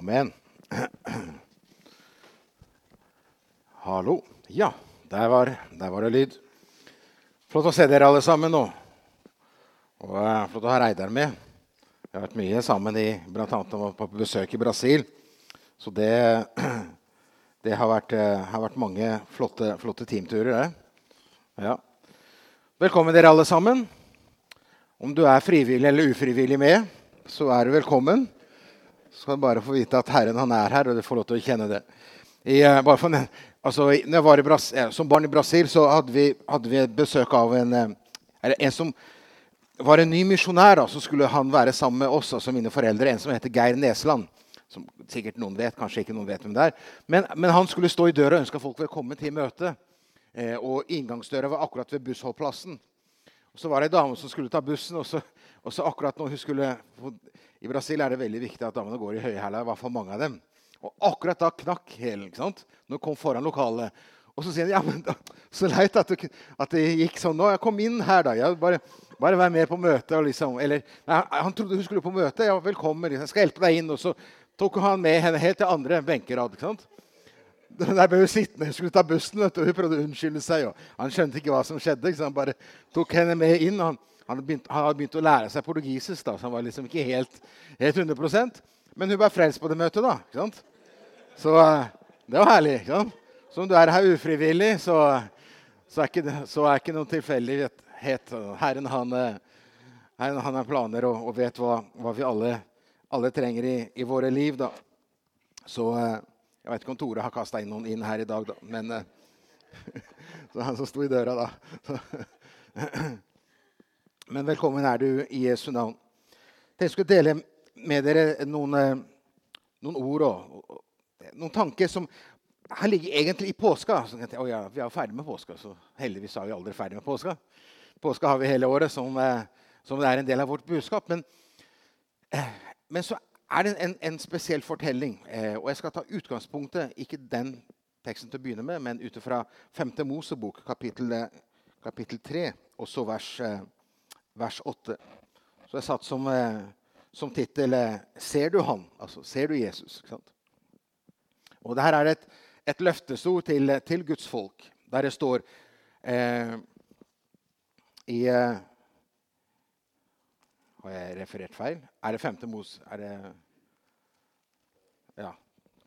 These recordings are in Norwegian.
Amen. Hallo. Ja, der var, der var, det lyd. Flott å se dere alle sammen nå. Og uh, Flott å ha Reidar med. Vi har vært mye sammen i, annet på, besøk i Brasil. Så det, det har, vært, uh, har, vært, mange flotte, flotte teamturer. Ja. Velkommen, dere alle sammen. Om du er frivillig eller ufrivillig med, så er du velkommen. Så skal du bare få vite at Herren han er her, og du får lov til å kjenne det. I, bare for, altså, når jeg var i Bras som barn i Brasil, så hadde vi, hadde vi besøk av en, uh, en som var en ny misjonær. Så skulle han være sammen med oss, altså mine foreldre. En som heter Geir Nesland. Som sikkert noen vet, kanskje ikke noen vet hvem det er. Men, men han skulle stå i døra og ønske folk velkommen til møtet. Eh, og inngangsdøra var akkurat ved bussholdplassen. Og så var det ei dame som skulle ta bussen. og så, og så akkurat når hun skulle, I Brasil er det veldig viktig at damene går i høyhæla. I hvert fall mange av dem. Og akkurat da knakk hælen. Når hun kom foran lokalet. Og så sier han ja, men da, så leit at, at, det gikk sånn. nå, jeg kom inn her, da. Jeg bare, bare vær med på møtet. Liksom. Eller, nei, han trodde hun skulle på møte. Ja, velkommen. Jeg skal hjelpe deg inn. Og så tok han med henne helt til andre benkerad. ikke sant? Der ble hun sittende. Hun skulle ta bussen. vet du. Hun prøvde å unnskylde seg. Og han skjønte ikke hva som skjedde. Så han bare tok henne med inn. Han, han, han hadde begynt å lære seg portugisisk, da, så han var liksom ikke helt, helt 100% Men hun ble frelst på det møtet, da. ikke sant? Så eh, det var herlig. ikke sant? Så om du er her ufrivillig, så, så, er, ikke, så er ikke noen tilfeldighet. Herren han, eh, Herren han har planer og, og vet hva, hva, vi alle, alle trenger i, i, våre liv. da. Så eh, jeg vet ikke om Tore har kasta inn noen inn her i dag, da. Men Så han som sto i døra, da. Men velkommen er du i Jesu navn. Jeg skulle dele med dere noen, noen ord og, noen tanker som her ligger egentlig i påska. Så jeg, oh ja, vi er jo ferdig med påska, så heldigvis er vi aldri ferdig med påska. Påska har vi hele året, som, som er en del av vårt budskap. Men, men så er det en, en spesiell fortelling. Eh, og jeg skal ta utgangspunktet, ikke den teksten til å begynne med, men ut fra 5. Mosebok, kapittel, kapittel 3, og så vers, eh, vers 8. Så jeg satt som, eh, som tittel eh, 'Ser du han?' Altså 'Ser du Jesus?' Og det her er et, et løftesord til, til, Guds folk, der det står eh, i eh, har jeg referert feil? Er det femte Mos? Er det Ja.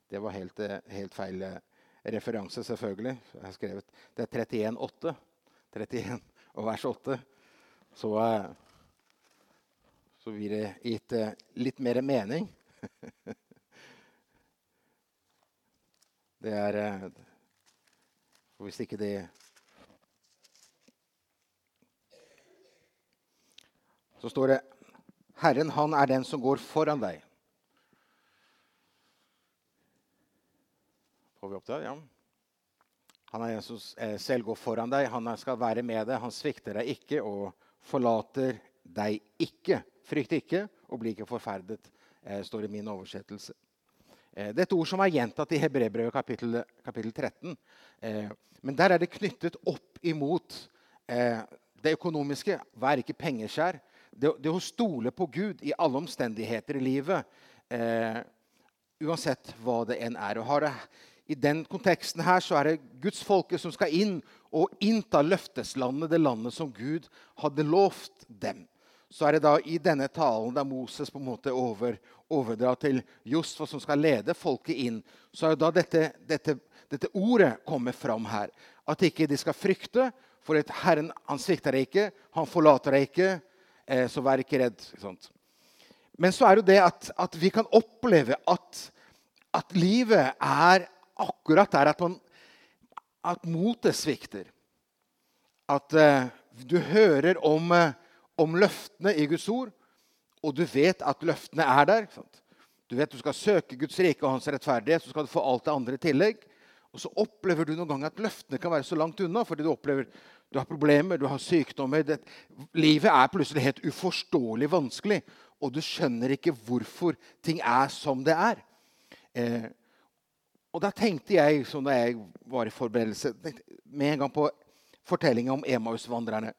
Det var helt, helt feil referanse, selvfølgelig. Jeg har skrevet, Det er 31,8. 31 og vers 8. Så, eh, så blir det gitt eh, litt mer mening. Det er For hvis ikke det Så står det Herren, han er den som går foran deg. Får vi opp det? Ja. Han er den som eh, selv går foran deg. Han skal være med deg. Han svikter deg ikke og forlater deg ikke. Frykt ikke og bli ikke forferdet, eh, står i min oversettelse. Eh, det er et ord som er gjentatt i Hebrebrevet kapittel, kapittel 13. Men der er det knyttet opp imot det økonomiske. Vær ikke pengeskjær det, å stole på Gud i alle omstendigheter i livet, eh, uansett hva det enn er. Og det, I den konteksten her så er det Guds folke som skal inn og innta løfteslandet, det landet som Gud hadde lovt dem. Så er det da i denne talen der Moses på en måte over, overdrar til Josfa, som skal lede folket inn, så er det da dette, dette, dette ordet kommer fram her. At ikke de skal frykte, for at Herren han svikter deg ikke, han forlater deg ikke. Eh, så vær ikke redd. Ikke Men så er det det at, at vi kan oppleve at, at, livet er akkurat der at, man, at motet svikter. At uh, du hører om, uh, om, løftene i Guds ord, og du vet at løftene er der. Du vet du skal søke Guds rike og hans rettferdighet, så skal du få alt det andre i tillegg. Og så opplever du noen ganger at løftene kan være så langt unna fordi du opplever du har problemer, du har sykdommer. Det, livet er plutselig helt uforståelig vanskelig, og du skjønner ikke hvorfor ting er som det er. Eh, og da tenkte jeg, som da jeg var i forberedelse, med en gang på fortellinga om Emaus-vandrerne.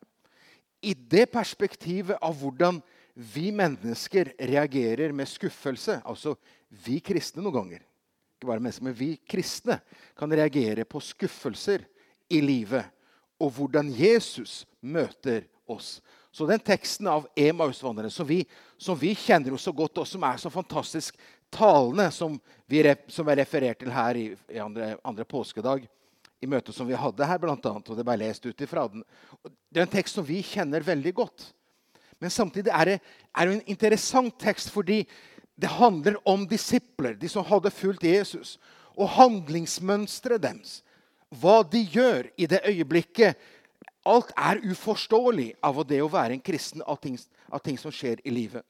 I det perspektivet av hvordan vi mennesker reagerer med skuffelse. Altså vi kristne noen ganger. Ikke bare mennesker, men vi kristne kan reagere på skuffelser i livet. Og hvordan Jesus møter oss. Så den teksten av Emausvandreren som, som vi kjenner jo så godt, og som er så fantastisk talende, som, vi, som er referert til her i, i andre, andre, påskedag, i møtet som vi hadde her, blant annet, og det ble lest ut ifra den. Det er en tekst som vi kjenner veldig godt. Men samtidig er det, er det en interessant tekst fordi det handler om disipler, de som hadde fulgt Jesus, og handlingsmønsteret deres. Hva de gjør i det øyeblikket Alt er uforståelig av det å være en kristen, av ting, av ting som skjer i livet.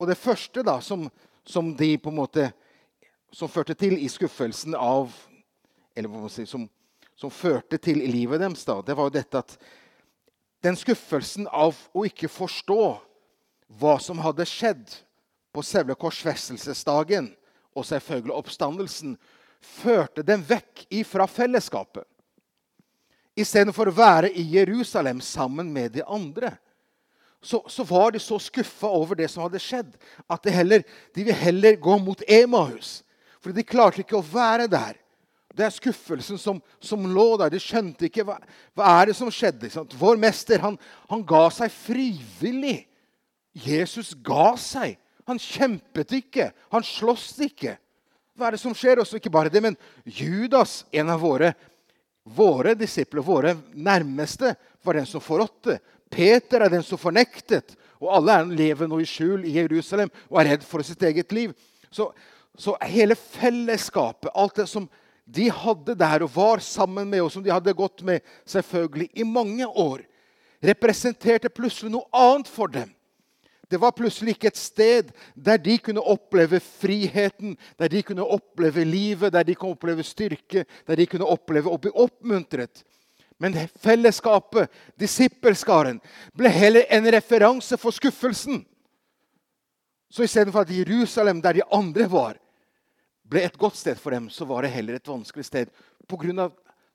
Og det første da, som, som, de på en måte som førte til i skuffelsen av Eller hva man si, som, som førte til i livet deres, da, det var jo dette at den skuffelsen av å ikke forstå hva som hadde skjedd på selve korsfestelsesdagen, og selvfølgelig oppstandelsen, førte dem vekk ifra fellesskapet. Istedenfor å være i Jerusalem sammen med de andre, så, så var de så skuffa over det som hadde skjedd, at de, heller, de vil heller gå mot Emahus. For de klarte ikke å være der. Det er skuffelsen som, som, lå der. De skjønte ikke hva, hva er det som skjedde. Vår mester han, han, ga seg frivillig. Jesus ga seg. Han kjempet ikke. Han sloss ikke. Hva er det som skjer? Også ikke bare det, men Judas, en av våre, våre disipler, våre nærmeste, var den som forrådte. Peter er den som fornektet. Og alle er lever nå i skjul i Jerusalem og er redd for sitt eget liv. Så, så hele fellesskapet, alt det som de hadde der og var sammen med, og som de hadde gått med selvfølgelig i mange år, representerte plutselig noe annet for dem. Det var plutselig ikke et sted der de kunne oppleve friheten, der de kunne oppleve livet, der de kunne oppleve styrke, der de kunne oppleve å bli oppmuntret. Men fellesskapet, disippelskaren, ble heller en referanse for skuffelsen. Så istedenfor at Jerusalem, der de andre var, ble et godt sted for dem, så var det heller et vanskelig sted pga.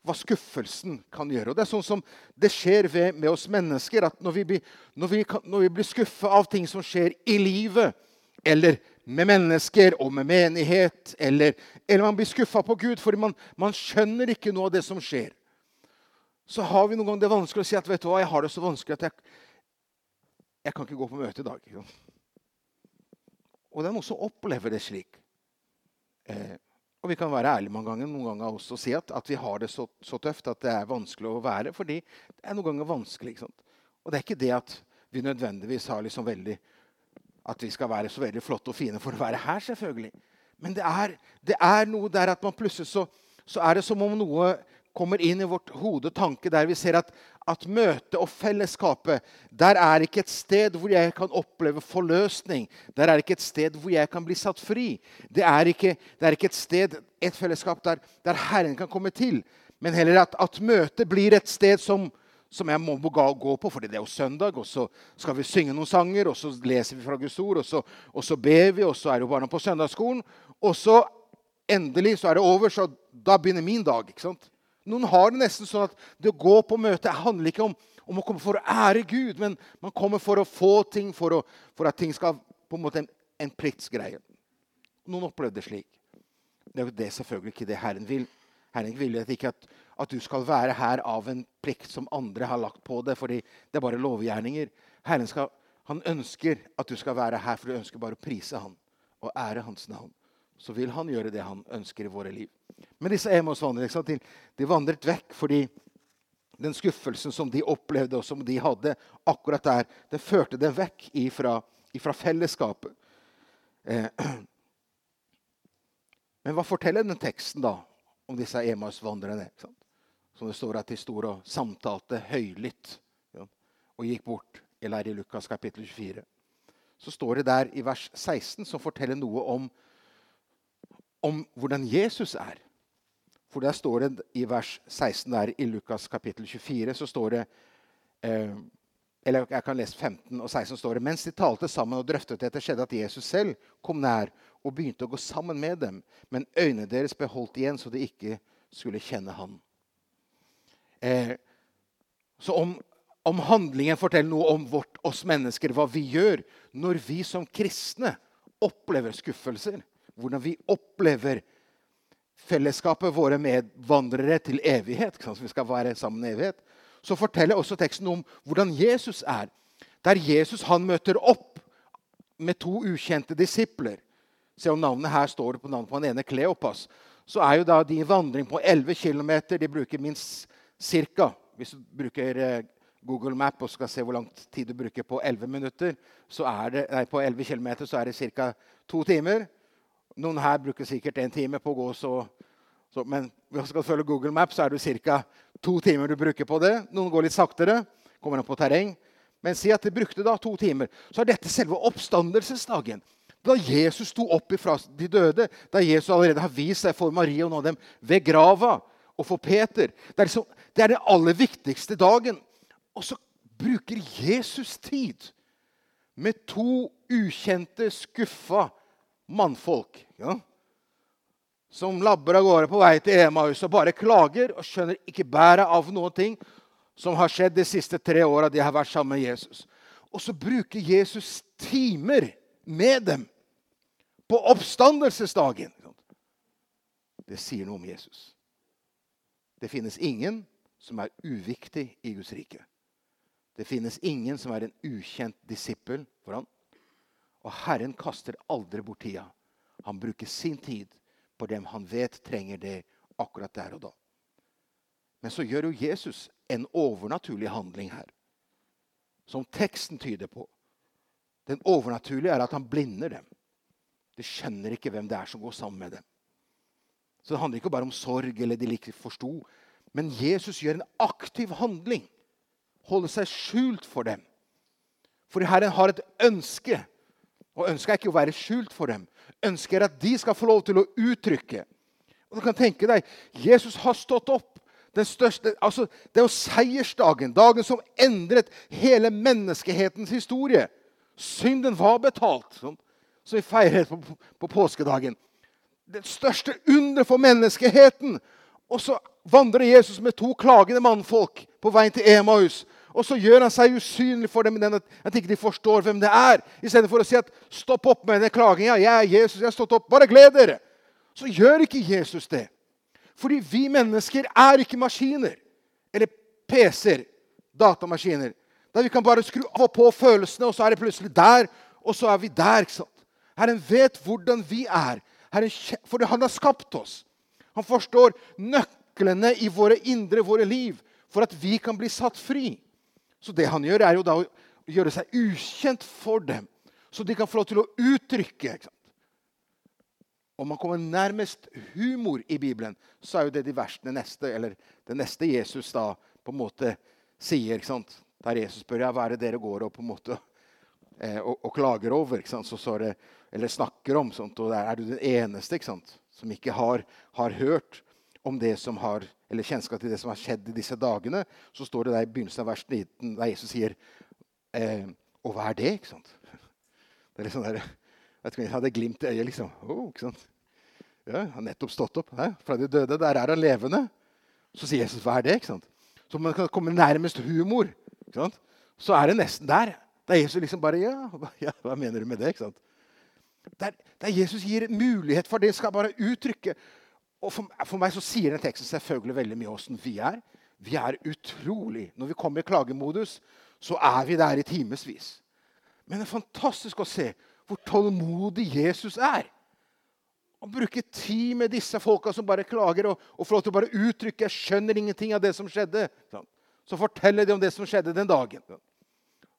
hva skuffelsen kan gjøre. Og Det er sånn som det skjer ved, med oss mennesker. at Når vi når vi, når vi blir skuffa av ting som skjer i livet, eller med mennesker og med menighet, eller, eller man blir skuffa på Gud fordi man, man, skjønner ikke noe av det som skjer, så har vi noen ganger det vanskelig å si at vet du hva, jeg har det så vanskelig at jeg, jeg kan ikke gå på møte i dag. Og det er noen som opplever det slik. Eh, og vi kan være ærlige mange ganger, noen ganger også og si at, at vi har det så, så, tøft at det er vanskelig å være. Fordi det er noen ganger vanskelig. Og det er ikke det at vi nødvendigvis har liksom veldig at vi skal være så veldig flotte og fine for å være her, selvfølgelig. Men det er, det er noe der at man plutselig så, så er det som om noe kommer inn i vårt hode tanke der vi ser at, at møtet og fellesskapet der er ikke et sted hvor jeg kan oppleve forløsning. Der er ikke et sted hvor jeg kan bli satt fri. Det er ikke, det er ikke et sted, et fellesskap der, der, Herren kan komme til. Men heller at, at møtet blir et sted som, som jeg må gå på, fordi det er jo søndag. Og så skal vi synge noen sanger, og så leser vi fra Guds ord, og så, og så ber vi, og så er jo barna på søndagsskolen. Og så endelig så er det over, så da begynner min dag. ikke sant? Noen har det nesten sånn at det å gå på møte handler ikke om, om å komme for å ære Gud, men man kommer for å få ting, for, å, for at ting skal på en måte en, en pliktsgreie. Noen opplevde det slik. Det er jo det selvfølgelig ikke det Herren vil. Herren vil ikke at, at, du skal være her av en plikt som andre har lagt på deg, fordi det er bare lovgjerninger. Herren skal, han ønsker at du skal være her, for du ønsker bare å prise ham og ære hans navn. Så vil han gjøre det han ønsker i våre liv. Men disse Emos-vandrerne de vandret vekk fordi den skuffelsen som de opplevde, og som de hadde akkurat der, den førte dem vekk ifra, ifra fellesskapet. Eh. Men hva forteller den teksten da om disse Emaus-vandrerne? Som det står at de sto og samtalte høylytt ja, og gikk bort. Eller i Lukas kapittel 24. Så står det der i vers 16, som forteller noe om, om hvordan Jesus er. For der står det i vers 16 der i Lukas kapittel 24 så står det eh, Eller jeg kan lese 15 og 16 står det mens de talte sammen og drøftet dette, skjedde at Jesus selv kom nær og begynte å gå sammen med dem. Men øynene deres beholdt igjen, så de ikke skulle kjenne han. Eh, så om om handlingen forteller noe om vårt, oss mennesker, hva vi gjør når vi som kristne opplever skuffelser. Hvordan vi opplever fellesskapet, våre medvandrere, til evighet. Så vi skal være sammen i evighet. Så forteller også teksten om hvordan Jesus er. Der Jesus han møter opp med to ukjente disipler. Se om navnet her står på navnet på den ene Kleopas. Så er jo da de vandring på 11 km. De bruker minst ca. Hvis du bruker eh, Google Map og skal se hvor lang tid du bruker på 11 minutter, så er det, nei, på 11 km så er det ca. to timer. Noen her bruker sikkert en time på å gå så, så Men hvis du skal følge Google Maps, så er det ca. to timer du bruker på det. Noen går litt saktere. Kommer opp på terreng. Men si at de brukte da to timer. Så er dette selve oppstandelsesdagen. Da Jesus sto opp ifra de døde, da Jesus allerede har vist seg for Marie og noen av dem ved grava og for Peter. Det er, liksom, det er den aller viktigste dagen. Og så bruker Jesus tid med to ukjente, skuffa mannfolk. Ja, som labber av gårde på vei til Emaus og bare klager og skjønner ikke bæret av noen ting som har skjedd de siste tre åra de har vært sammen med Jesus. Og så bruker Jesus timer med dem på oppstandelsesdagen. Det sier noe om Jesus. Det finnes ingen som er uviktig i Guds rike. Det finnes ingen som er en ukjent disippel for ham. Og Herren kaster aldri bort tida. Han bruker sin tid på dem han vet trenger det akkurat der og da. Men så gjør jo Jesus en overnaturlig handling her, som teksten tyder på. Den overnaturlige er at han blinder dem. De skjønner ikke hvem det er som går sammen med dem. Så Det handler ikke bare om sorg eller de ikke forsto. Men Jesus gjør en aktiv handling. Holder seg skjult for dem. For Herren har et ønske. Og ønsker er ikke å være skjult for dem. Ønsker er at de skal få lov til å uttrykke. Og du kan tenke deg, Jesus har stått opp. Den største, altså, det er jo seiersdagen. Dagen som endret hele menneskehetens historie. Synden var betalt. som, som vi feirer på, på, på påskedagen. Det største under for menneskeheten. Og så vandrer Jesus med to klagende mannfolk på veien til Emaus. Og så gjør han seg usynlig for dem at ikke de forstår hvem det er. Istedenfor å si at 'stopp opp med denne klaginga'. 'Jeg er Jesus, jeg har stått opp. Bare gled dere.' Så gjør ikke Jesus det. Fordi vi mennesker er ikke maskiner. Eller PC-er. Datamaskiner. Der vi kan bare skru av og på følelsene, og så er det plutselig der, og så er vi der. ikke sant? Herren vet hvordan vi er. Herren, for han har skapt oss. Han forstår nøklene i våre indre, våre liv, for at vi kan bli satt fri. Så det han gjør, er jo da å gjøre seg ukjent for dem, så de kan få lov til å uttrykke. Om man kommer nærmest humor i Bibelen, så er jo det de versene neste, eller det neste Jesus da på en måte sier. ikke sant? Der Jesus spør ja, hva er det dere går og på en måte eh, og, og, klager over. ikke sant? Så, så det, eller snakker om. Sånt, og der er du den eneste ikke sant? som ikke har, har, hørt om det som har, eller kjennskap til det som har skjedd i disse dagene. Så står det der i begynnelsen av vers 19, der Jesus sier eh, Og hva er det? ikke sant? Det er litt sånn der, vet ikke, jeg hadde glimt i øyet. liksom. Oh, ikke sant? Ja, Han har nettopp stått opp hæ? fra de døde. Der er han levende. Så sier Jesus, hva er det? ikke sant? Så man kan komme nærmest humor. ikke sant? Så er det nesten der. Da Jesus liksom bare ja, ja, hva mener du med det? ikke sant? Der, der, Jesus gir mulighet for det skal bare uttrykke. Og for, for, meg så sier den teksten selvfølgelig veldig mye åssen vi er. Vi er utrolig Når vi kommer i klagemodus, så er vi der i timevis. Men det er fantastisk å se hvor tålmodig Jesus er. Å bruke tid med disse folka som bare klager, og, og få lov til å bare uttrykke 'Jeg skjønner ingenting av det som skjedde'. Så forteller de om det som skjedde den dagen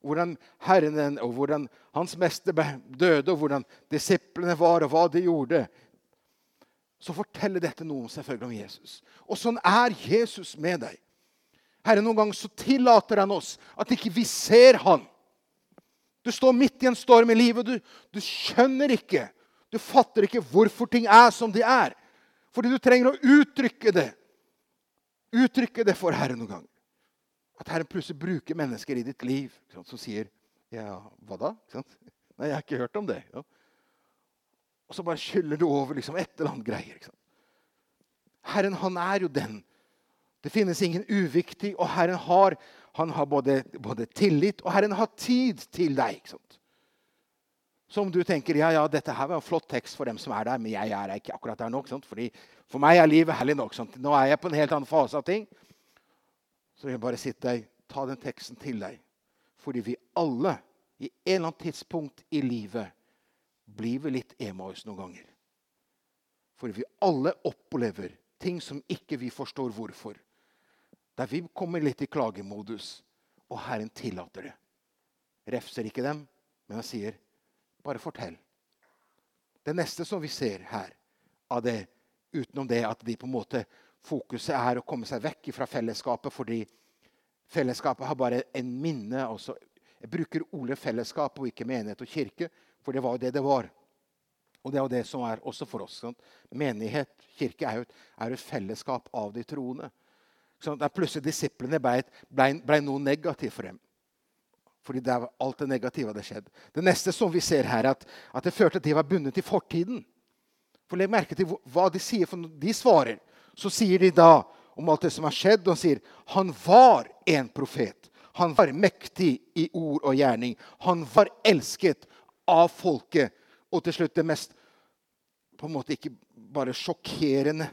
hvordan Herren og hvordan hans mester døde, og hvordan disiplene var, og hva de gjorde, så forteller dette noe selvfølgelig om Jesus. Og sånn er Jesus med deg. Herre, Noen ganger så tillater han oss at ikke vi ser han. Du står midt i en storm i livet, du, du skjønner ikke. Du fatter ikke hvorfor ting er som de er. Fordi du trenger å uttrykke det. Uttrykke det for Herren noen ganger. At Herren plutselig bruker mennesker i ditt liv som sier Ja, hva da? Nei, jeg har ikke hørt om det. Ja. Og så bare skyller du over liksom et eller annet greier. Herren, han er jo den. Det finnes ingen uviktig, og Herren har, Han har både, både tillit, og Herren har tid til deg. ikke sant? Som du tenker ja, ja, dette her var en flott tekst for dem som er der, men jeg er ikke akkurat der nå. ikke sant? Fordi For meg er livet herlig nok. sant? Nå er jeg på en helt annen fase av ting. Så vil jeg bare sitte deg, ta den teksten til deg. Fordi vi alle i en eller annen tidspunkt i livet blir vi litt Emaus noen ganger. For vi alle opplever ting som ikke vi forstår hvorfor. Der vi kommer litt i klagemodus, og Herren tillater det. Refser ikke dem, men han sier, 'Bare fortell'. Det neste som vi ser her, av det, utenom det at de på en måte fokuset er å komme seg vekk fra fellesskapet fordi fellesskapet har bare en minne. Også. Jeg bruker ordet fellesskap og ikke menighet og kirke, for det var jo det det var. Og det er jo det som er også for oss. Sant? Menighet, kirke, er jo et, er et fellesskap av de troende. Sånn, der plutselig disiplene ble, ble, ble, noe negativt for dem. Fordi det er alt det negative hadde skjedd. Det neste som vi ser her, er at, at det førte til at de var bundet til fortiden. For Legg merke til hva de sier. for De svarer. Så sier de da om alt det som har skjedd, og sier han var en profet. Han var mektig i ord og gjerning. Han var elsket av folket. Og til slutt det mest på en måte ikke bare sjokkerende,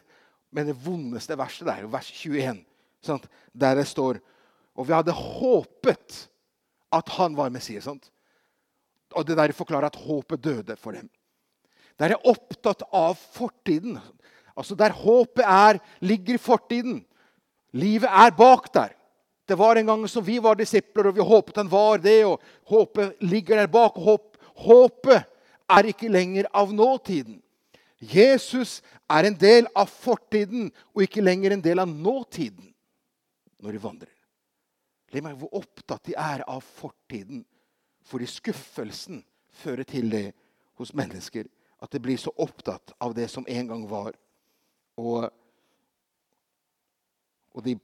men det vondeste verset der, vers 21, sant? der det står Og vi hadde håpet at han var Messias. Sant? Og det der forklarer at håpet døde for dem. Der er opptatt av fortiden. Altså Der håpet er, ligger i fortiden. Livet er bak der. Det var en gang som vi var disipler, og vi håpet han var det. og Håpet ligger der bak. Håp, håpet er ikke lenger av nåtiden. Jesus er en del av fortiden og ikke lenger en del av nåtiden når de vandrer. Le meg hvor opptatt de er av fortiden, fordi skuffelsen fører til det hos mennesker. At de blir så opptatt av det som en gang var. Og, og de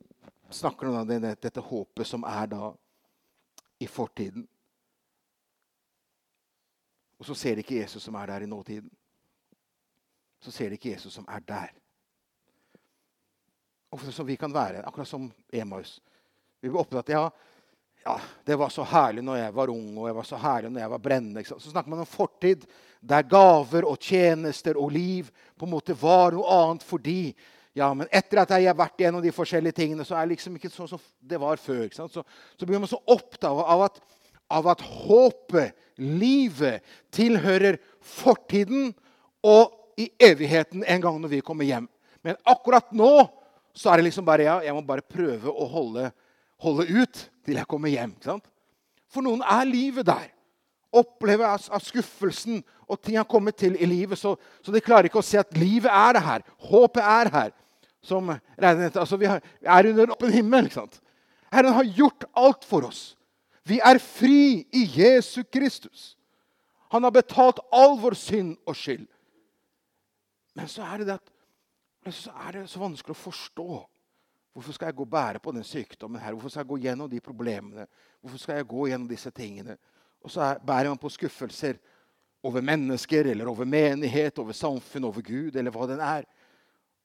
snakker om dette, håpet som er da i fortiden. Og så ser de ikke Jesus som er der i nåtiden. Så ser de ikke Jesus som er der. Og som vi kan være, akkurat som Emaus. Vi blir opptatt ja, ja, det var så herlig når jeg var ung og jeg var så herlig når jeg var brennende. Så snakker man om fortid, der gaver og tjenester og liv på en måte var noe annet fordi ja, men etter at jeg har vært gjennom de forskjellige tingene, så er det liksom ikke sånn som det var før. Så, så, blir man så opptatt av at, av at håpet, livet, tilhører fortiden og i evigheten en gang når vi kommer hjem. Men akkurat nå så er det liksom bare ja, jeg må bare prøve å holde, holde ut til jeg kommer hjem. For noen er livet der. Opplever av, av skuffelsen og ting har kommet til i livet, så, så, de klarer ikke å se at livet er det her. Håpet er her. Som, altså, vi, har, vi, er under en åpen himmel. ikke sant? Herren har gjort alt for oss. Vi er fri i Jesu Kristus. Han har betalt all vår synd og skyld. Men så er det, det så er det så vanskelig å forstå. Hvorfor skal jeg gå og bære på den sykdommen? her? Hvorfor skal jeg gå gjennom de problemene? Hvorfor skal jeg gå gjennom disse tingene? Og så er, bærer man på skuffelser over mennesker, eller over menighet, over samfunn, over Gud, eller hva den er.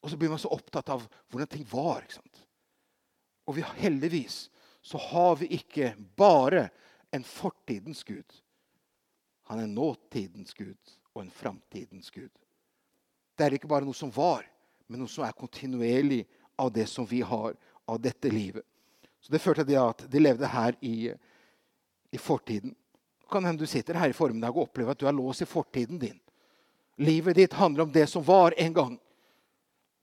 Og så blir man så opptatt av hvordan ting var. ikke sant? Og vi, heldigvis så har vi ikke bare en fortidens Gud. Han er nåtidens Gud og en framtidens Gud. Det er ikke bare noe som var, men noe som er kontinuerlig av det som vi har av dette livet. Så Det førte til at de levde her i, i fortiden. Kan hende du sitter her i formiddag og opplever at du er låst i fortiden din. Livet ditt handler om det som var en gang.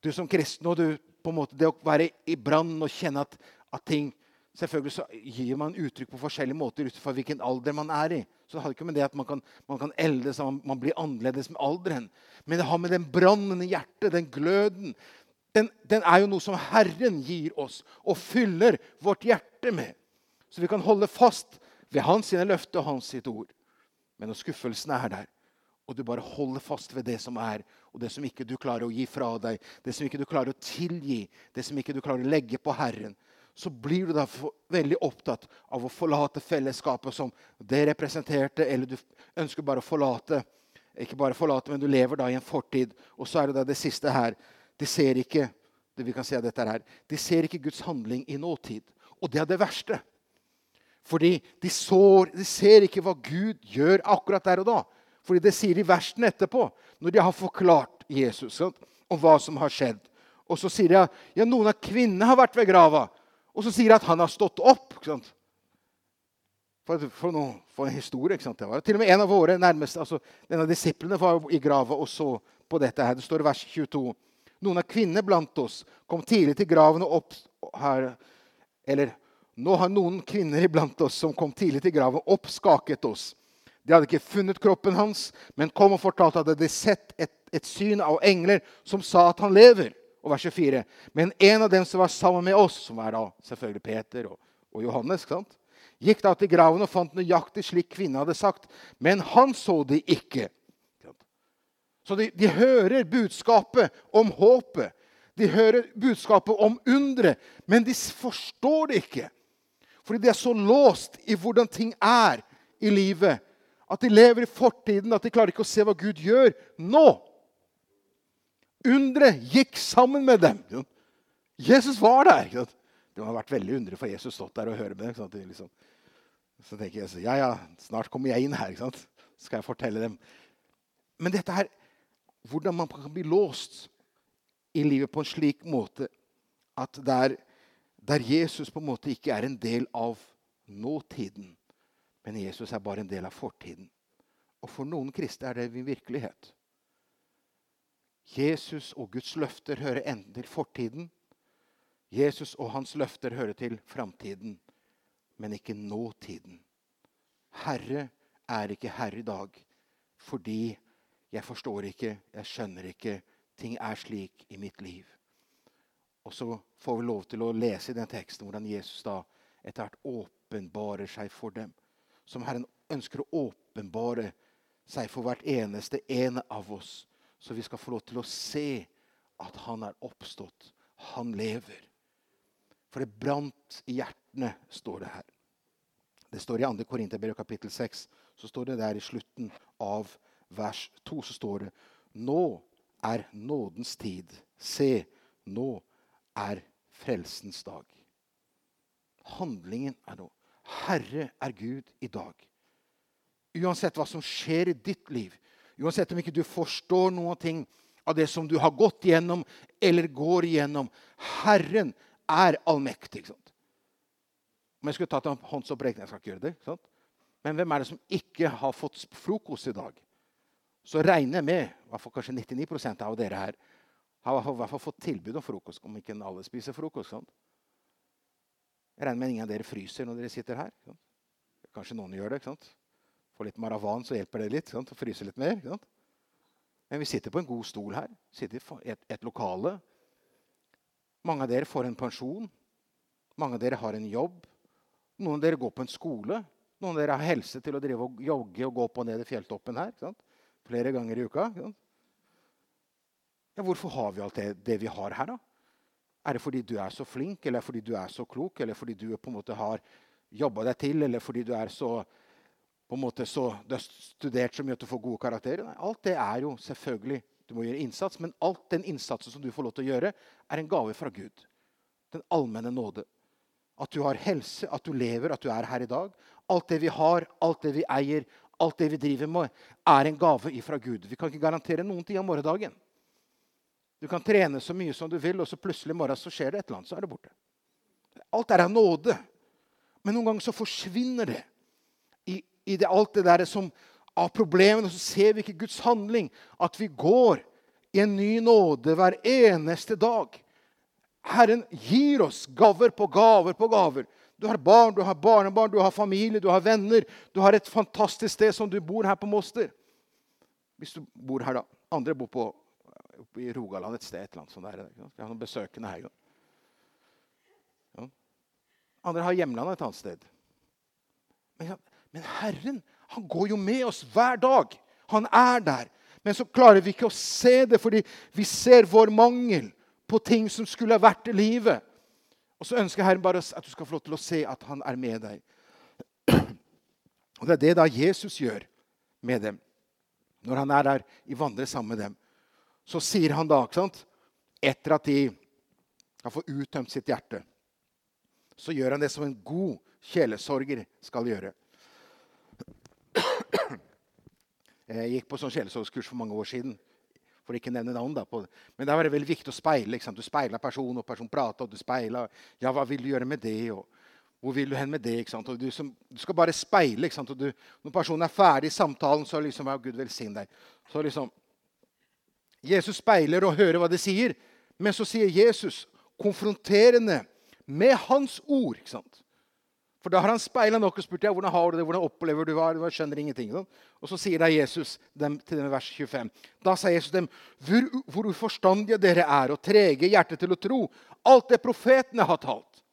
Du som kristen og du, på en måte, det å være i brann og kjenne at, at ting Selvfølgelig så gir man uttrykk på forskjellige måter ut fra hvilken alder man er i. Så det har ikke med det at man kan, man kan eldes og man blir annerledes med alderen. Men det har med den brannen i hjertet, den gløden den, den, er jo noe som Herren gir oss og fyller vårt hjerte med. Så vi kan holde fast ved hans sine løfter og hans sitt ord. Men når skuffelsen er der, og du bare holder fast ved det som er, og det som ikke du klarer å gi fra deg, det som ikke du klarer å tilgi, det som ikke du klarer å legge på Herren, så blir du da veldig opptatt av å forlate fellesskapet som det representerte, eller du ønsker bare å forlate. Ikke bare forlate, men du lever da i en fortid. Og så er det da det siste her. De ser ikke det vi kan si av dette her, de ser ikke Guds handling i nåtid. Og det er det verste. Fordi de, sår, de ser ikke hva Gud gjør akkurat der og da. Fordi det sier de versene etterpå, når de har forklart Jesus sant? om hva som har skjedd. Og så sier de ja, noen av kvinnene har vært ved grava. Og så sier de at han har stått opp. For, for, noe, for, en historie. ikke sant? Det var til og med en av våre nærmeste, altså denne disiplene var i grava og så på dette. her. Det står i vers 22. Noen av kvinnene blant oss kom tidlig til graven og opp her, Eller nå har noen kvinner iblant oss som kom tidlig til graven, oppskaket oss. De hadde ikke funnet kroppen hans, men kom og fortalte at de hadde sett et, et syn av engler som sa at han lever. Og vers 24. Men en av dem som var sammen med oss, som er da selvfølgelig Peter og, og Johannes, gikk da til graven og fant nøyaktig slik kvinnen hadde sagt. Men han så det ikke. Så de, de hører budskapet om håpet. De hører budskapet om underet, men de forstår det ikke. Fordi de er så låst i hvordan ting er i livet at de lever i fortiden, at de klarer ikke å se hva Gud gjør nå. Undret gikk sammen med dem. Jesus var der. Det har vært veldig undre for Jesus stått der og høre med dem. Liksom. Så tenker jeg ja, ja, snart kommer jeg inn her. Så skal jeg fortelle dem. Men dette her, hvordan man kan bli låst i livet på en slik måte at der, der Jesus på en måte ikke er en del av nåtiden, men Jesus er bare en del av fortiden. Og for noen kristne er det en virkelighet. Jesus og Guds løfter hører enten til fortiden. Jesus og hans løfter hører til framtiden, men ikke nåtiden. Herre er ikke herre i dag fordi jeg forstår ikke, jeg skjønner ikke, ting er slik i mitt liv. Og så får vi lov til å lese i den teksten hvordan Jesus da etter hvert åpenbarer seg for dem som Herren ønsker å åpenbare seg for hvert eneste en av oss. Så vi skal få lov til å se at han er oppstått. Han lever. For det brant i hjertene, står det her. Det står i 2. Korinterbrev kapittel 6. Så står det der i slutten av vers 2 så står det Nå er nådens tid. Se, nå er frelsens dag. Handlingen er nå. Herre er Gud i dag. Uansett hva som skjer i ditt liv, uansett om ikke du forstår noen ting av det som du har gått gjennom eller går gjennom. Herren er allmektig. Sant? Om jeg skulle tatt en håndsopprekning Jeg skal ikke gjøre det. Sant? Men hvem er det som ikke har fått frokost i dag? Så regner jeg med i hvert kanskje 99% av dere her har i hvert fall fått tilbud om frokost. Om ikke alle spiser frokost. Sant? Jeg regner med ingen av dere fryser når dere sitter her. Kanskje noen gjør det. ikke sant? Få litt Maravan, så hjelper det litt. Sant? Fryse litt mer. sant? Men vi sitter på en god stol her. Sitter i et, et lokale. Mange av dere får en pensjon. Mange av dere har en jobb. Noen av dere går på en skole. Noen av dere har helse til å drive og jogge og gå på og ned i fjelltoppen her. Flere ganger i uka. Ja, Hvorfor har vi alt det, det vi har her, da? Er det fordi du er så flink, eller fordi du er så klok, eller fordi du på en måte har jobba deg til, eller fordi du er så på en måte så, du har studert så mye at du får gode karakterer? Nei, alt det er jo selvfølgelig Du må gjøre innsats, men alt den innsatsen som du får lov til å gjøre, er en gave fra Gud. Den allmenne nåde. At du har helse, at du lever, at du er her i dag. Alt det vi har, alt det vi eier, alt det vi driver med, er en gave fra Gud. Vi kan ikke garantere noen ting av morgendagen. Du kan trene så mye som du vil, og så plutselig i morgen så skjer det et eller annet. Så er det borte. Alt er av nåde. Men noen ganger så forsvinner det i, det, alt det der som av problemene. Så ser vi ikke Guds handling. At vi går i en ny nåde hver eneste dag. Herren gir oss gaver på gaver på gaver. Du har barn, du har barnebarn, du har familie, du har venner. Du har et fantastisk sted som du bor her på Moster. Hvis du bor her, da. Andre bor på i Rogaland et sted. et eller annet sånt der. Vi har noen besøkende her. Ja. Andre har hjemlandet et annet sted. Men, men Herren han går jo med oss hver dag. Han er der. Men så klarer vi ikke å se det fordi vi ser vår mangel på ting som skulle ha vært i livet. Og så ønsker Herren bare at du skal få lov til å se at han er med deg. Og Det er det da Jesus gjør med dem. Når han er der i vandrer sammen med dem så sier han da, ikke sant, etter at de har fått uttømt sitt hjerte, så gjør han det som en god kjelesorger skal gjøre. Jeg gikk på sånn sjelesorgskurs for mange år siden. For ikke nevne navn da, Men da var det veldig viktig å speile. Du speila personen, og personen prata, og du speila. Ja, hva vil du gjøre med det? Og hvor vil du hen med det? Du, som, du, skal bare speile. Du, når personen er ferdig i samtalen, så liksom, ja, Gud velsigne deg. Så liksom, Jesus speiler og hører hva de sier. Men så sier Jesus konfronterende med hans ord. ikke sant? For da har han speila nok og spurt ja, hvordan har du det, hvordan opplever du det. Jeg skjønner ingenting. Sånn. Og så sier da Jesus dem, til dem i vers 25. Da sa Jesus dem, hvor, hvor uforstandige dere er, og trege hjertet til å tro alt det profetene har talt.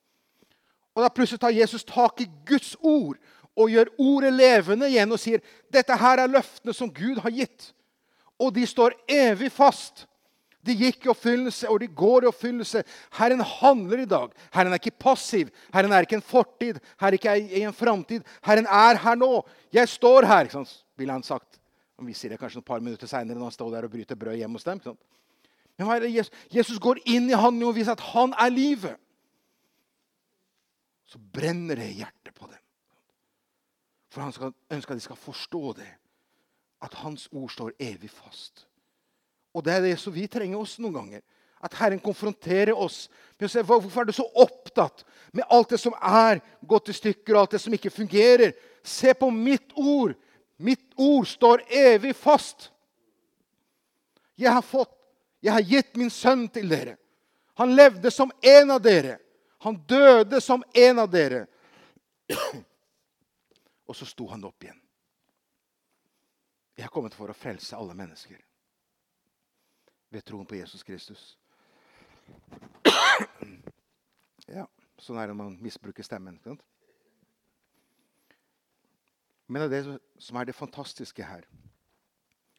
Og da plutselig tar Jesus tak i Guds ord og gjør ordet levende igjen og sier dette her er løftene som Gud har gitt. Og de står evig fast. De gikk i oppfyllelse, og de går i oppfyllelse. Herren handler i dag. Herren er ikke passiv. Herren er ikke en fortid. Herren er ikke i en framtid. Herren er her nå. Jeg står her, sånn, ville han sagt. Og vi sier det kanskje et par minutter seinere når han står der og bryter brød hjemme hos dem. Men er? Jesus, Jesus går inn i handling og viser at han er livet. Så brenner det i hjertet på dem. For han ønsker at de skal forstå det. At hans ord står evig fast. Og det er det som vi trenger oss noen ganger. At Herren konfronterer oss med å si hvorfor er du så opptatt med alt det som er gått i stykker, og alt det som ikke fungerer. Se på mitt ord. Mitt ord står evig fast. Jeg har, fått, jeg har gitt min sønn til dere. Han levde som en av dere. Han døde som en av dere. Og så sto han opp igjen. Jeg har kommet for å frelse alle mennesker ved troen på Jesus Kristus. Ja, sånn er det når man misbruker stemmen. Men det er det som er det fantastiske her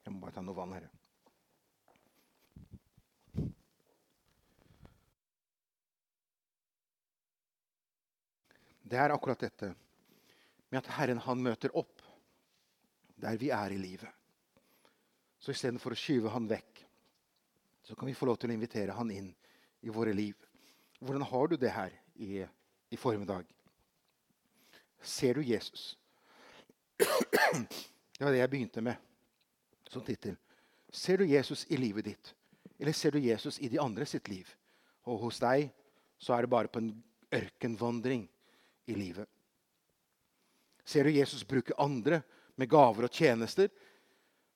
Jeg må bare ta noe vann her. Det er akkurat dette med at Herren han møter opp der vi er i livet. Så istedenfor å skyve han vekk, så kan vi få lov til å invitere han inn i våre liv. Hvordan har du det her i, i formiddag? Ser du Jesus? Det var det jeg begynte med som tittel. Ser du Jesus i livet ditt? Eller ser du Jesus i de andre sitt liv? Og hos deg så er det bare på en ørkenvandring i livet. Ser du Jesus bruke andre med gaver og tjenester?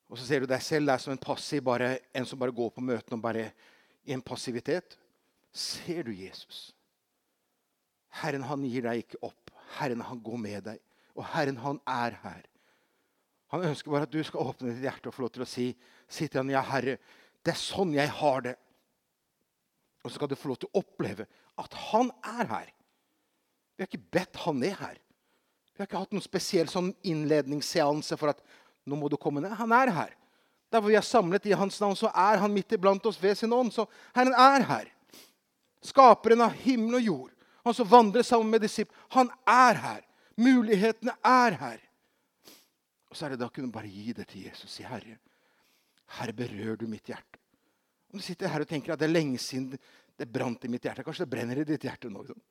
Og så ser du deg selv der som en passiv, bare, en som bare går på møtene bare i en passivitet. Ser du Jesus? Herren, han gir deg ikke opp. Herren, han går med deg. Og Herren, han er her. Han ønsker bare at du skal åpne ditt hjerte og få lov til å si til han, ja, Herre, det er sånn jeg har det. Og så skal du få lov til å oppleve at han er her. Vi har ikke bedt han ned her. Vi har ikke hatt noen spesiell sånn innledningsseanse for at nå må du komme ned. Han er her. Der vi er samlet i hans navn, så er han midt iblant oss ved sin ånd. Så Herren er her. Skaperen av himmel og jord. Han som vandrer sammen med disiplene. Han er her. Mulighetene er her. Og så er det da å kunne bare gi det til Jesus. Si, Herre, Herre, berør du mitt hjerte. Om du sitter her og tenker at det er lenge siden det brant i mitt hjerte. Kanskje det brenner i ditt hjerte nå. Sånn.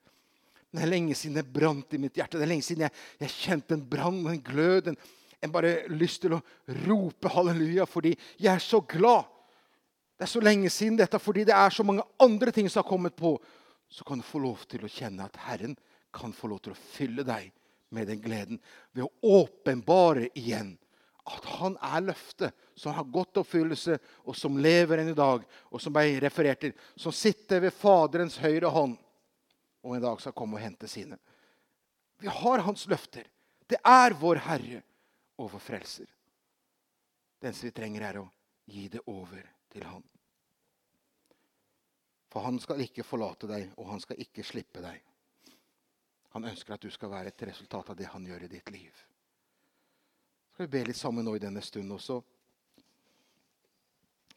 Det er lenge siden det brant i mitt hjerte. Det er lenge siden jeg, jeg kjente en brann en glød. En, en bare lyst til å rope halleluja fordi jeg er så glad. Det er så lenge siden dette fordi det er så mange andre ting som har kommet på. Så kan du få lov til å kjenne at Herren kan få lov til å fylle deg med den gleden ved å åpenbare igjen at han er løftet som har gått oppfyllelse, og som lever enn i dag, og som ble referert til, som sitter ved Faderens høyre hånd og en dag skal komme og hente sine. Vi har hans løfter. Det er vår Herre og vår Frelser. Det eneste vi trenger, er å gi det over til Han. For han skal ikke forlate deg, og han skal ikke slippe deg. Han ønsker at du skal være et resultat av det han gjør i ditt liv. Skal vi be litt sammen nå i denne stunden også?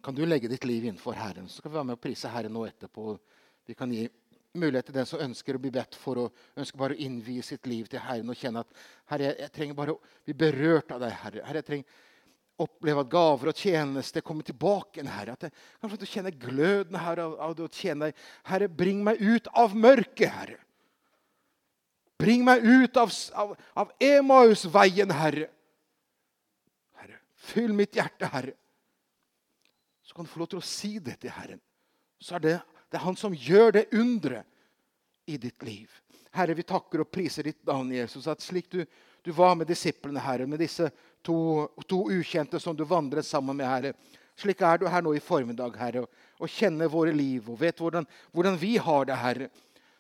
Kan du legge ditt liv innenfor Herren? Så skal vi være med og prise Herren nå etterpå. Vi kan gi mulighet til den som ønsker å bli bedt for og ønsker bare å innvie sitt liv til Herren og kjenne at Herre, jeg, trenger bare å bli berørt av deg, Herre. Herre jeg trenger oppleve at gaver og tjeneste kommer tilbake. Herre. At jeg kan få kjenne gløden her av, av det å tjene deg. Herre, bring meg ut av mørket, Herre. Bring meg ut av, av, av Emausveien, Herre. Herre, fyll mitt hjerte, Herre. Så kan du få lov til å si det til Herren. Så er det, det er Han som gjør det underet i ditt liv. Herre, vi takker og priser ditt navn, Jesus. At slik du, du var med disiplene, Herre, med disse to, to, ukjente som du vandret sammen med, Herre. Slik er du her nå i formiddag, Herre, og, og kjenner våre liv og vet hvordan, hvordan vi har det, Herre.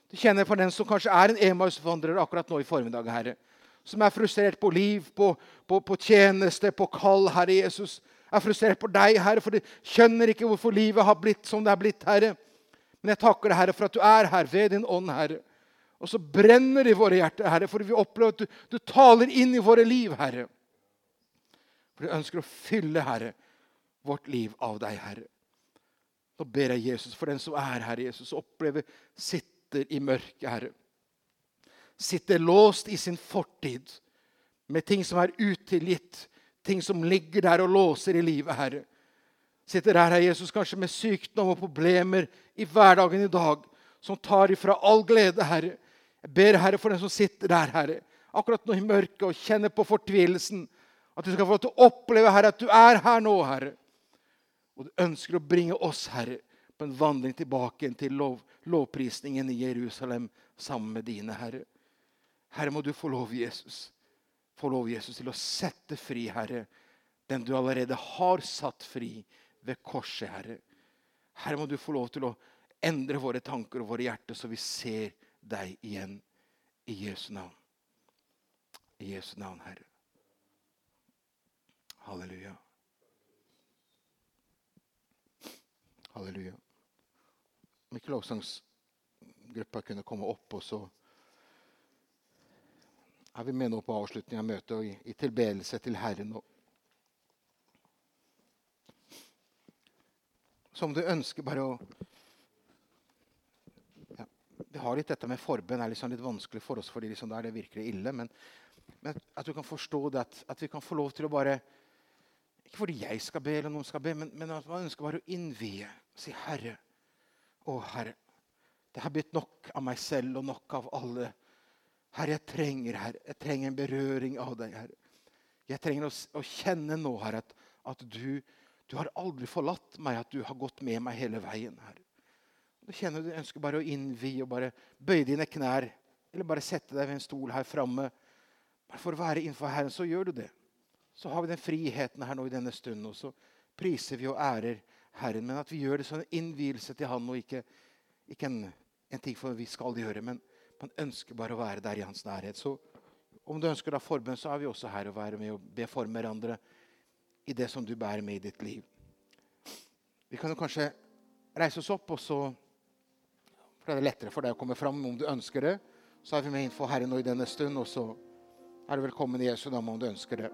Du kjenner for den som kanskje er en Emaus-vandrer akkurat nå i formiddag, Herre. Som er frustrert på liv, på, på, på tjeneste, på kall, Herre Jesus. Er frustrert på deg, Herre, for de skjønner ikke hvorfor livet har blitt som det er blitt, Herre. Men jeg takker deg, Herre, for at du er her ved din ånd, Herre. Og så brenner det i våre hjerter, Herre, for vi opplever at du, du taler inn i våre liv, Herre. For du ønsker å fylle, Herre, vårt liv av deg, Herre. Nå ber jeg Jesus for den som er her, Jesus, og opplever sitt sitter i mørket, Herre. Sitter låst i sin fortid med ting som er utilgitt, ting som ligger der og låser i livet, Herre. Sitter her, Herre Jesus, kanskje med sykdom og problemer i hverdagen i dag, som tar ifra all glede, Herre. Jeg ber, Herre, for den som sitter der, Herre, akkurat nå i mørket og kjenner på fortvilelsen, at du skal få lov til å oppleve, Herre, at du er her nå, Herre. Og du ønsker å bringe oss, Herre, på en vandring tilbake til lov, lovprisningen i Jerusalem sammen med dine, Herre. Herre, må du få lov, Jesus, få lov, Jesus, til å sette fri, Herre, den du allerede har satt fri ved korset, Herre. Herre, må du få lov til å endre våre tanker og våre hjerter, så vi ser deg igjen. I Jesu navn. I Jesu navn, Herre. Halleluja. Halleluja om ikke lovsangsgruppa kunne komme opp, og så er vi med nå på avslutningen av møtet og i, tilbedelse til Herren. Som du ønsker bare å ja, Vi har litt dette med forbønn er liksom litt vanskelig for oss, fordi liksom der det virker ille. Men, men, at du kan forstå det, at, at, vi kan få lov til å bare Ikke fordi jeg skal be, eller noen skal be, men, men at man ønsker bare å innvie. Si, Herre, å, Herre, det har blitt nok av meg selv og nok av alle. Herre, jeg trenger Herre, jeg trenger en berøring av deg, Herre. Jeg trenger å, å kjenne nå, Herre, at, at du, du, har aldri forlatt meg, at du har gått med meg hele veien, Herre. Du kjenner du ønsker bare å innvie og bare bøye dine knær, eller bare sette deg ved en stol her framme. Bare for å være innenfor Herren, så gjør du det. Så har vi den friheten her nå i denne stunden, og så priser vi og ærer Herren, men at vi gjør det som en innvielse til Han, og ikke, ikke en, en, ting for vi skal gjøre. Men man ønsker bare å være der i Hans nærhet. Så om du ønsker da forbønn, så er vi også her og være med og be for hverandre i det som du bærer med i ditt liv. Vi kan jo kanskje reise oss opp, og så For det er lettere for deg å komme fram om du ønsker det. Så er vi med innenfor Herren nå i denne stund, og så er du velkommen i Jesu navn om du ønsker det.